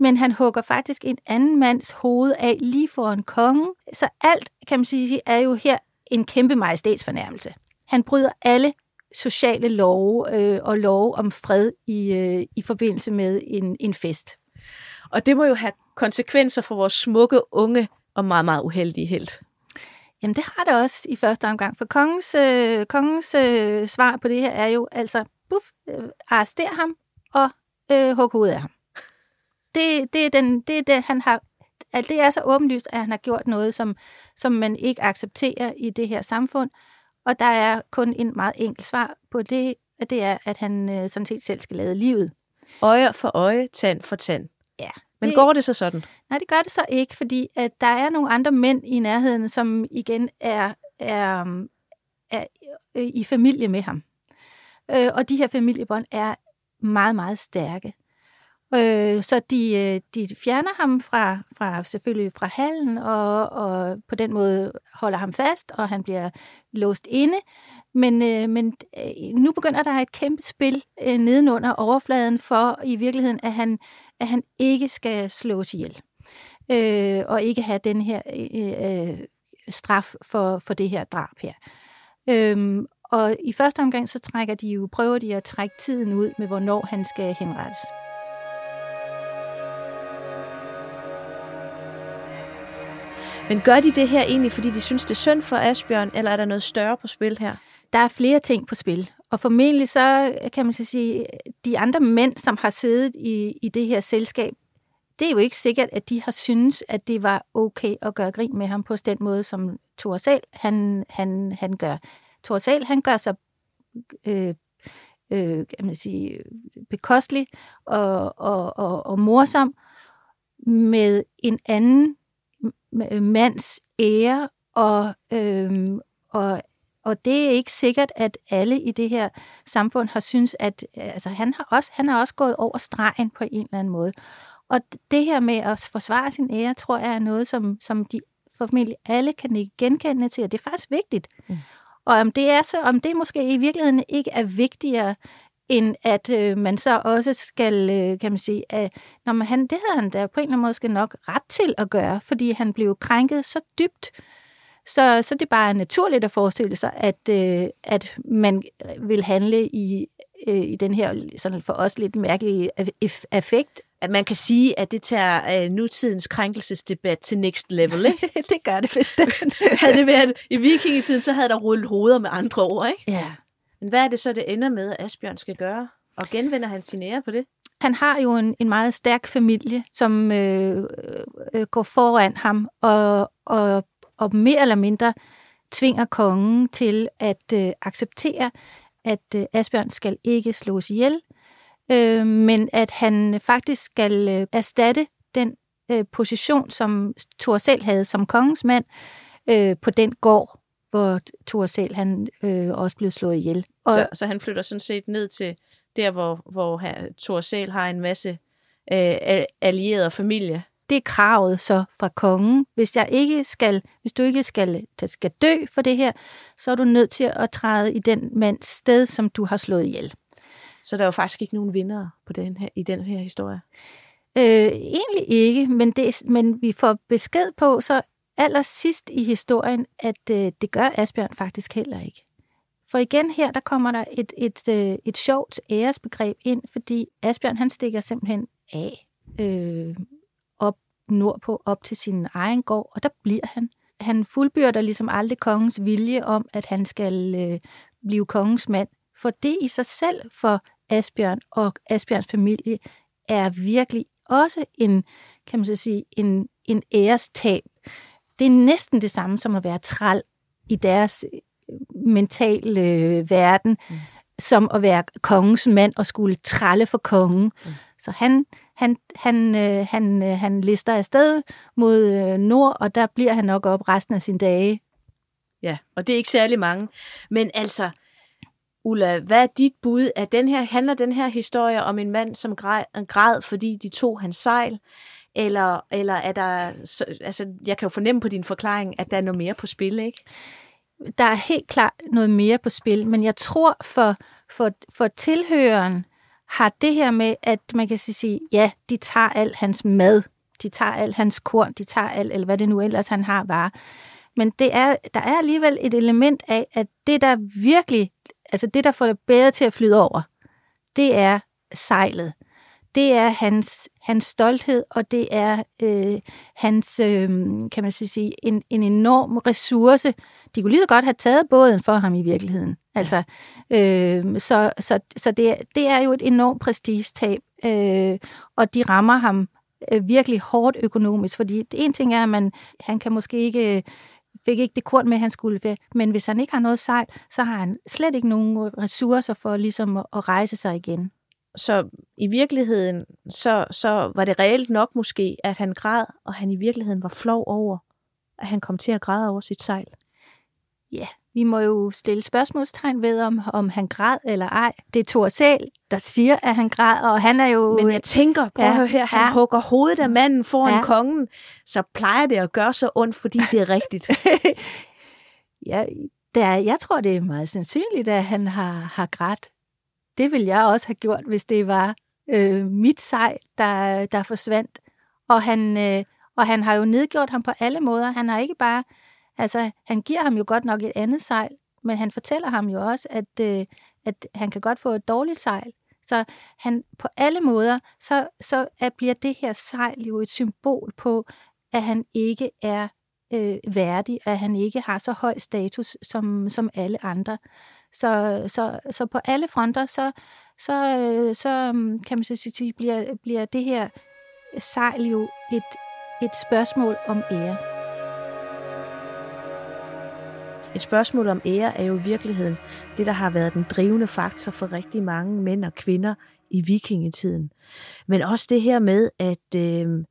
Men han hugger faktisk en anden mands hoved af lige foran kongen. Så alt, kan man sige, er jo her en kæmpe majestætsfornærmelse. Han bryder alle sociale love øh, og lov om fred i, øh, i forbindelse med en, en fest. Og det må jo have konsekvenser for vores smukke, unge og meget, meget uheldige held. Jamen det har det også i første omgang, for kongens, øh, kongens øh, svar på det her er jo altså, buff, øh, arrester ham og øh, hug hovedet af ham. Det, det, er den, det er det, han har at det er så åbenlyst, at han har gjort noget, som, som man ikke accepterer i det her samfund. Og der er kun en meget enkel svar på det, og det er, at han øh, sådan set selv skal lade livet. Øje for øje, tand for tand. Ja. Men det, går det så sådan? Nej, det gør det så ikke, fordi at der er nogle andre mænd i nærheden, som igen er, er, er i familie med ham. Øh, og de her familiebånd er meget, meget stærke. Øh, så de, øh, de fjerner ham fra, fra selvfølgelig fra hallen, og, og på den måde holder ham fast, og han bliver låst inde. Men, øh, men øh, nu begynder der et kæmpe spil øh, nedenunder overfladen for i virkeligheden, at han, at han ikke skal slås ihjel. Øh, og ikke have den her øh, øh, straf for, for det her drab her. Øhm, og i første omgang så trækker de jo, prøver de at trække tiden ud med, hvornår han skal henrettes. Men gør de det her egentlig, fordi de synes, det er synd for Asbjørn, eller er der noget større på spil her? Der er flere ting på spil. Og formentlig så kan man så sige, de andre mænd, som har siddet i, i det her selskab, det er jo ikke sikkert, at de har synes, at det var okay at gøre grin med ham på den måde, som Thor Sal, han, han, han gør. Thor Sal, han gør sig øh, øh, kan man sige, bekostelig og, og, og, og morsom med en anden mands ære, og, øhm, og, og det er ikke sikkert, at alle i det her samfund har synes, at altså, han, har også, han har også gået over stregen på en eller anden måde. Og det her med at forsvare sin ære, tror jeg er noget, som, som de formentlig alle kan genkende til, og det er faktisk vigtigt. Mm. Og om det er så, om det måske i virkeligheden ikke er vigtigere end at øh, man så også skal, øh, kan man sige, at når man, han, det havde han da på en eller anden måde skal nok ret til at gøre, fordi han blev krænket så dybt. Så, så det er bare naturligt at forestille sig, at, øh, at man vil handle i, øh, i den her sådan for os lidt mærkelige effekt. At man kan sige, at det tager øh, nutidens krænkelsesdebat til next level, ikke? det gør det bestemt. havde det været i vikingetiden, så havde der rullet hoveder med andre ord, ikke? Ja. Men hvad er det så, det ender med, at Asbjørn skal gøre? Og genvender han sin ære på det? Han har jo en, en meget stærk familie, som øh, øh, går foran ham og, og, og mere eller mindre tvinger kongen til at øh, acceptere, at øh, Asbjørn skal ikke slås ihjel, øh, men at han faktisk skal øh, erstatte den øh, position, som Thor selv havde som kongens mand øh, på den gård, hvor Thor selv han øh, også blev slået ihjel. Og, så, så han flytter sådan set ned til der, hvor, hvor Thor selv har en masse øh, allierede familie. Det er kravet så fra kongen. Hvis, jeg ikke skal, hvis du ikke skal, skal dø for det her, så er du nødt til at træde i den mands sted, som du har slået ihjel. Så der er jo faktisk ikke nogen vinder på den her, i den her historie? Øh, egentlig ikke, men, det, men vi får besked på så allersidst i historien, at øh, det gør Asbjørn faktisk heller ikke. For igen her, der kommer der et, et, et, øh, et sjovt æresbegreb ind, fordi Asbjørn han stikker simpelthen af øh, op nordpå, op til sin egen gård, og der bliver han. Han fuldbyrder ligesom aldrig kongens vilje om, at han skal øh, blive kongens mand. For det i sig selv for Asbjørn og Asbjørns familie er virkelig også en, kan man så sige, en, en ærestab. Det er næsten det samme som at være træl i deres øh, mentale øh, verden, mm. som at være kongens mand og skulle tralle for kongen. Mm. Så han, han, han, øh, han, øh, han lister afsted mod øh, nord, og der bliver han nok op resten af sine dage. Ja, og det er ikke særlig mange. Men altså, Ulla, hvad er dit bud? Er den her, handler den her historie om en mand, som græd, græd fordi de tog hans sejl? Eller, eller er der, altså jeg kan jo fornemme på din forklaring, at der er noget mere på spil, ikke? Der er helt klart noget mere på spil, men jeg tror for, for, for tilhøren har det her med, at man kan sige, ja, de tager al hans mad, de tager al hans korn, de tager alt, eller hvad det nu ellers han har var. Men det er, der er alligevel et element af, at det, der virkelig altså det, der får det bedre til at flyde over, det er sejlet. Det er hans, hans stolthed, og det er øh, hans, øh, kan man sige, en, en enorm ressource. De kunne lige så godt have taget båden for ham i virkeligheden. Altså, øh, så så, så det, det er jo et enormt prestigetab, øh, og de rammer ham øh, virkelig hårdt økonomisk, fordi en ting er, at man, han kan måske ikke fik ikke det korn med, han skulle være. Men hvis han ikke har noget sejl, så har han slet ikke nogen ressourcer for ligesom at rejse sig igen. Så i virkeligheden, så, så var det reelt nok måske, at han græd, og han i virkeligheden var flov over, at han kom til at græde over sit sejl. Ja, vi må jo stille spørgsmålstegn ved, om, om han græd eller ej. Det er Thor selv, der siger, at han græd, og han er jo... Men jeg tænker, prøv ja, her, han ja. hugger hovedet af manden foran ja. kongen, så plejer det at gøre så ondt, fordi det er rigtigt. ja, der, jeg tror, det er meget sandsynligt, at han har, har grædt. Det vil jeg også have gjort, hvis det var øh, mit sej, der, der forsvandt. Og han, øh, og han har jo nedgjort ham på alle måder. Han har ikke bare Altså, han giver ham jo godt nok et andet sejl, men han fortæller ham jo også, at, øh, at han kan godt få et dårligt sejl. Så han på alle måder, så, så at bliver det her sejl jo et symbol på, at han ikke er øh, værdig, at han ikke har så høj status som, som alle andre. Så, så, så på alle fronter, så, så, øh, så mm, kan man så sige, bliver, bliver det her sejl jo et, et spørgsmål om ære. Et spørgsmål om ære er jo i virkeligheden det, der har været den drivende faktor for rigtig mange mænd og kvinder i vikingetiden. Men også det her med, at, øh,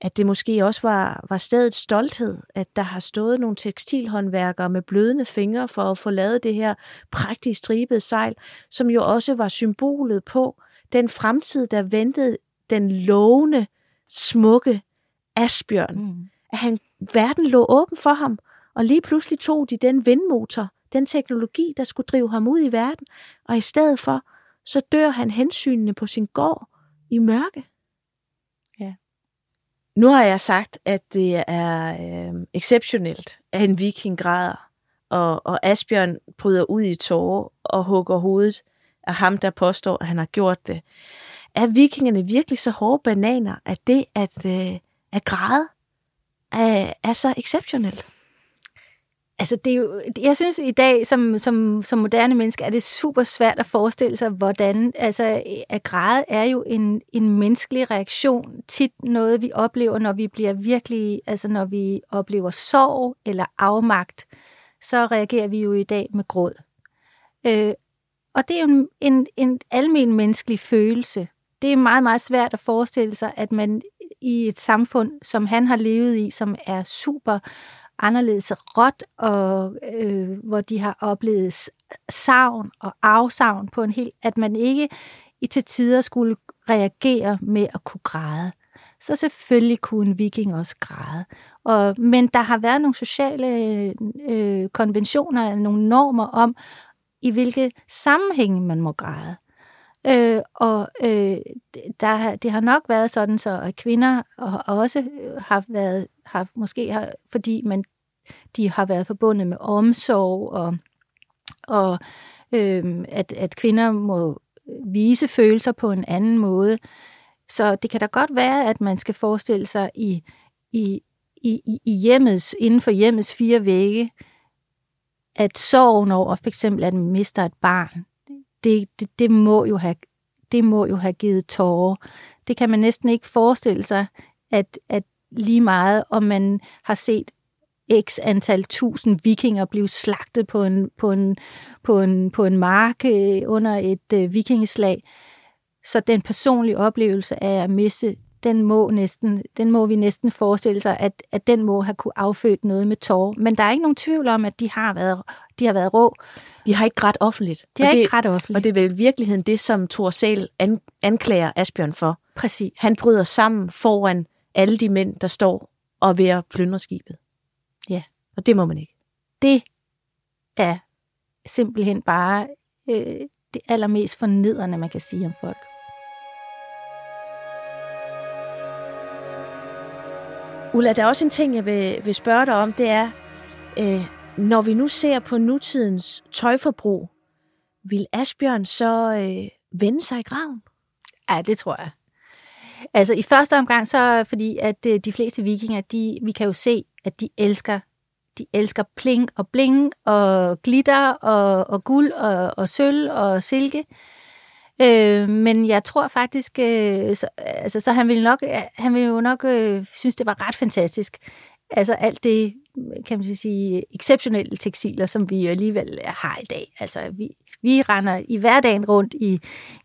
at det måske også var, var stedets stolthed, at der har stået nogle tekstilhåndværkere med blødende fingre for at få lavet det her prægtige stribede sejl, som jo også var symbolet på den fremtid, der ventede den lovende, smukke Asbjørn. Mm. At han, verden lå åben for ham, og lige pludselig tog de den vindmotor, den teknologi, der skulle drive ham ud i verden, og i stedet for, så dør han hensynene på sin gård i mørke. Nu har jeg sagt, at det er øh, exceptionelt, at en viking græder, og, og Asbjørn bryder ud i tårer og hugger hovedet af ham, der påstår, at han har gjort det. Er vikingerne virkelig så hårde bananer, at det at, øh, at græde er, er så exceptionelt? Altså, det er jo, jeg synes i dag, som, som, som moderne menneske, er det super svært at forestille sig, hvordan, altså, at græde er jo en, en menneskelig reaktion, tit noget, vi oplever, når vi bliver virkelig, altså når vi oplever sorg eller afmagt, så reagerer vi jo i dag med gråd. Øh, og det er jo en, en, en almen menneskelig følelse. Det er meget, meget svært at forestille sig, at man i et samfund, som han har levet i, som er super anderledes råt, og øh, hvor de har oplevet savn og afsavn på en helt, at man ikke i til tider skulle reagere med at kunne græde. Så selvfølgelig kunne en viking også græde. Og, men der har været nogle sociale øh, konventioner, nogle normer om, i hvilke sammenhænge man må græde. Øh, og øh, der, det har nok været sådan, så at kvinder også øh, har været, har måske har, fordi man, de har været forbundet med omsorg, og, og øh, at, at kvinder må vise følelser på en anden måde. Så det kan da godt være, at man skal forestille sig i, i, i, i hjemmets, inden for hjemmets fire vægge, at sorgen over for eksempel, at man mister et barn, det, det, det, må jo have, det må jo have givet tårer. Det kan man næsten ikke forestille sig, at, at lige meget, om man har set x antal tusind vikinger blive slagtet på en, på en, på en, på en mark øh, under et øh, vikingeslag, så den personlige oplevelse af at miste den må, næsten, den må vi næsten forestille sig, at, at den må have kunne affødt noget med tårer. Men der er ikke nogen tvivl om, at de har været, de har været rå. De har ikke grædt offentligt. De har og ikke grædt offentligt. Og det er vel i virkeligheden det, som Thor Sæl an, anklager Asbjørn for. Præcis. Han bryder sammen foran alle de mænd, der står og ved at plyndre skibet. Ja. Og det må man ikke. Det er simpelthen bare øh, det allermest fornedrende, man kan sige om folk. Ulla, der er også en ting, jeg vil, vil spørge dig om, det er, øh, når vi nu ser på nutidens tøjforbrug, vil Asbjørn så øh, vende sig i graven? Ja, det tror jeg. Altså i første omgang, så fordi at øh, de fleste vikinger, de, vi kan jo se, at de elsker de elsker pling og bling og glitter og, og guld og, og sølv og silke. Øh, men jeg tror faktisk, øh, så, altså, så han ville nok, øh, han ville jo nok øh, synes, det var ret fantastisk. Altså alt det, kan man sige, exceptionelle tekstiler, som vi alligevel har i dag. Altså vi, vi render i hverdagen rundt i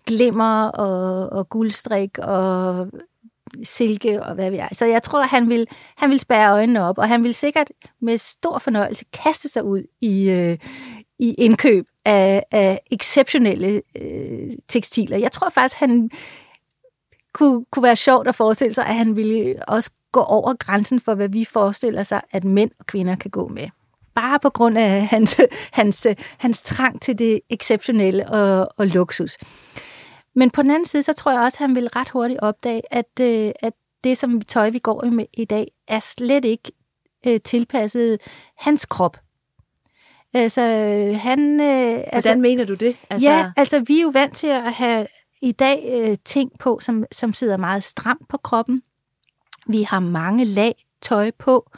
glimmer og, og guldstrik og silke og hvad vi er. Så jeg tror, han vil, han vil spære øjnene op, og han vil sikkert med stor fornøjelse kaste sig ud i, øh, i indkøb af, af exceptionelle øh, tekstiler. Jeg tror faktisk, han kunne, kunne være sjovt at forestille sig, at han ville også gå over grænsen for, hvad vi forestiller sig, at mænd og kvinder kan gå med. Bare på grund af hans, hans, hans trang til det exceptionelle og, og luksus. Men på den anden side, så tror jeg også, at han vil ret hurtigt opdage, at, øh, at det, som tøj, vi går med i dag, er slet ikke øh, tilpasset hans krop. Altså, han... Øh, Hvordan altså, mener du det? Altså... Ja, altså, vi er jo vant til at have i dag øh, ting på, som, som sidder meget stramt på kroppen. Vi har mange lag tøj på.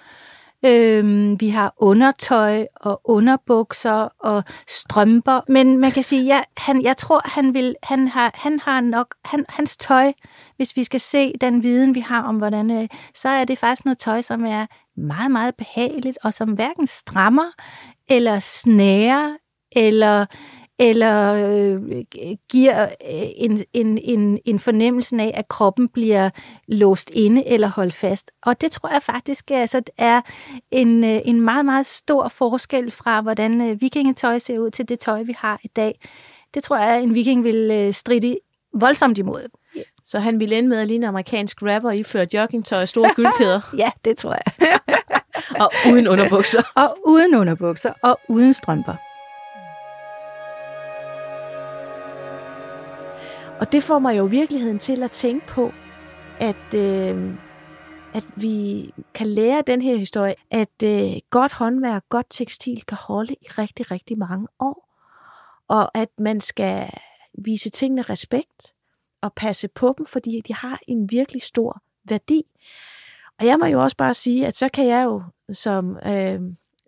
Øhm, vi har undertøj og underbukser og strømper. Men man kan sige, ja, han, jeg tror, han, vil, han, har, han har nok... Han, hans tøj, hvis vi skal se den viden, vi har om, hvordan... Øh, så er det faktisk noget tøj, som er meget, meget behageligt, og som hverken strammer eller snærer, eller, eller øh, giver øh, en, en, en, en fornemmelse af, at kroppen bliver låst inde eller holdt fast. Og det tror jeg faktisk altså, er en, øh, en meget, meget stor forskel fra, hvordan øh, vikingetøj ser ud til det tøj, vi har i dag. Det tror jeg, en viking vil stride voldsomt imod. Så han ville ende med at ligne amerikansk rapper i før joggingtøj og store gyldkæder? ja, det tror jeg. og uden underbukser. og uden underbukser og uden strømper. Og det får mig jo virkeligheden til at tænke på, at, øh, at vi kan lære den her historie, at øh, godt håndværk, godt tekstil kan holde i rigtig, rigtig mange år. Og at man skal vise tingene respekt og passe på dem, fordi de har en virkelig stor værdi. Og jeg må jo også bare sige, at så kan jeg jo som øh,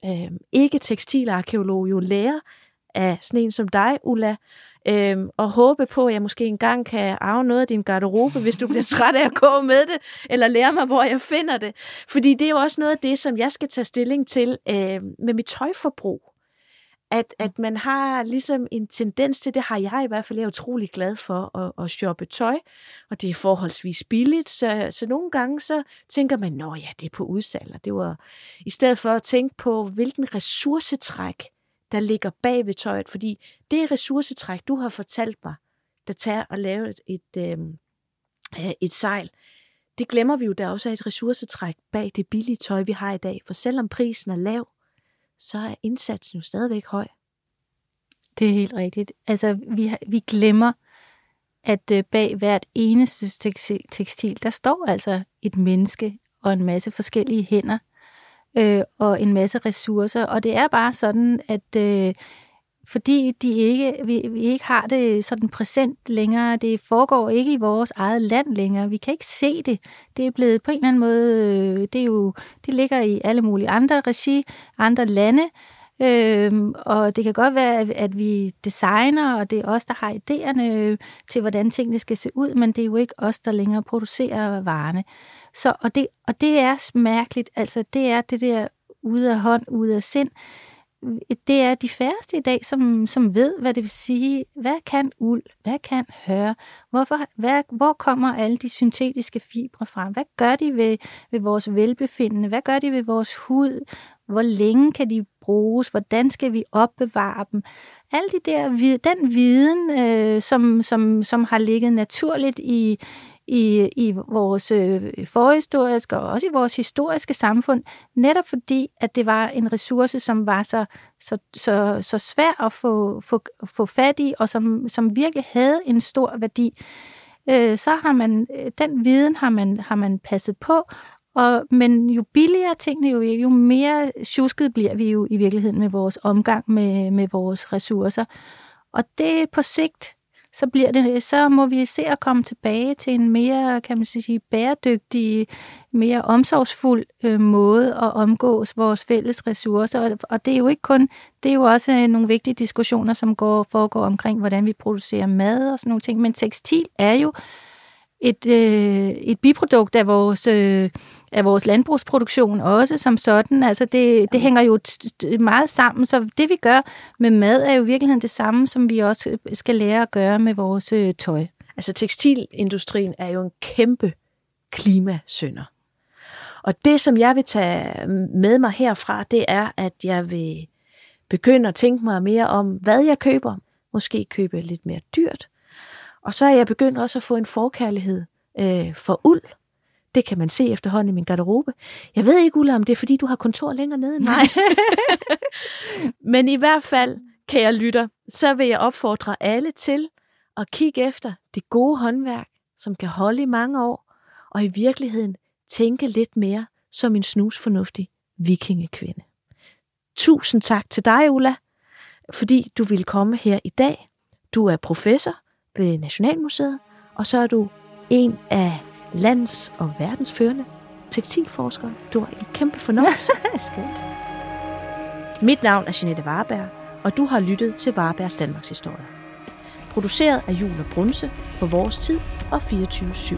øh, ikke tekstilarkeolog jo lære af sådan en som dig, Ulla, øhm, og håbe på, at jeg måske engang kan arve noget af din garderobe, hvis du bliver træt af at gå med det, eller lære mig, hvor jeg finder det. Fordi det er jo også noget af det, som jeg skal tage stilling til øh, med mit tøjforbrug. At, at man har ligesom en tendens til, det har jeg i hvert fald, jeg er utrolig glad for at, at shoppe tøj, og det er forholdsvis billigt, så, så nogle gange så tænker man, nå ja, det er på udsalg, det var i stedet for at tænke på, hvilken ressourcetræk der ligger bag ved tøjet, fordi det ressourcetræk, du har fortalt mig, der tager at lave et, et, øhm, øh, et sejl, det glemmer vi jo, der også er et ressourcetræk bag det billige tøj, vi har i dag. For selvom prisen er lav, så er indsatsen jo stadigvæk høj. Det er helt rigtigt. Altså, vi, vi glemmer, at øh, bag hvert eneste tekstil, der står altså et menneske og en masse forskellige hænder, øh, og en masse ressourcer. Og det er bare sådan, at øh, fordi de ikke, vi, vi ikke har det sådan præsent længere, det foregår ikke i vores eget land længere, vi kan ikke se det. Det er blevet på en eller anden måde, øh, det, er jo, det ligger i alle mulige andre regi, andre lande, Øhm, og det kan godt være, at vi designer, og det er os, der har idéerne øh, til, hvordan tingene skal se ud, men det er jo ikke os, der længere producerer varerne. Så, og, det, og det er mærkeligt, altså det er det der ude af hånd, ude af sind. Det er de færreste i dag, som, som ved, hvad det vil sige. Hvad kan uld? Hvad kan høre? Hvorfor, hvad, hvor kommer alle de syntetiske fibre fra? Hvad gør de ved, ved vores velbefindende? Hvad gør de ved vores hud? Hvor længe kan de bruges? Hvordan skal vi opbevare dem? Alle de der, den viden, øh, som, som, som har ligget naturligt i, i, i vores øh, forhistoriske og også i vores historiske samfund, netop fordi, at det var en ressource, som var så, så, så, så svær at få, få, få fat i, og som, som virkelig havde en stor værdi, øh, så har man, øh, den viden har man, har man passet på, og, men jo billigere tingene, jo, jo mere tjusket bliver vi jo i virkeligheden med vores omgang med, med vores ressourcer. Og det på sigt så bliver det, så må vi se at komme tilbage til en mere, kan man sige, bæredygtig, mere omsorgsfuld øh, måde at omgås vores fælles ressourcer. Og, det er jo ikke kun, det er jo også øh, nogle vigtige diskussioner, som går, foregår omkring, hvordan vi producerer mad og sådan nogle ting. Men tekstil er jo et, øh, et biprodukt af vores, øh, af vores landbrugsproduktion også som sådan. Altså det, det hænger jo meget sammen, så det vi gør med mad er jo i virkeligheden det samme, som vi også skal lære at gøre med vores øh, tøj. Altså tekstilindustrien er jo en kæmpe klimasønder. Og det, som jeg vil tage med mig herfra, det er, at jeg vil begynde at tænke mig mere om, hvad jeg køber. Måske købe lidt mere dyrt, og så er jeg begyndt også at få en forkærlighed øh, for uld. Det kan man se efterhånden i min garderobe. Jeg ved ikke, Ulla, om det er, fordi du har kontor længere nede end mig. Men i hvert fald, kan jeg lytte, så vil jeg opfordre alle til at kigge efter det gode håndværk, som kan holde i mange år, og i virkeligheden tænke lidt mere som en snusfornuftig vikingekvinde. Tusind tak til dig, Ulla, fordi du ville komme her i dag. Du er professor ved Nationalmuseet, og så er du en af lands- og verdensførende tekstilforskere. Du er en kæmpe fornøjelse. Skønt. Mit navn er Jeanette Warberg, og du har lyttet til Warbergs Danmarks Historie. Produceret af Jule Brunse for Vores Tid og 24-7.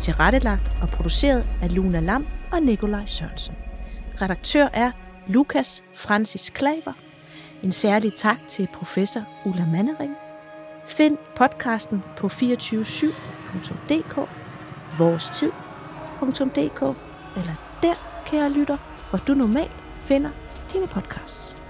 Tilrettelagt og produceret af Luna Lam og Nikolaj Sørensen. Redaktør er Lukas Francis Klaver. En særlig tak til professor Ulla Mannering Find podcasten på 247.dk, vorestid.dk eller der, kære lytter, hvor du normalt finder dine podcasts.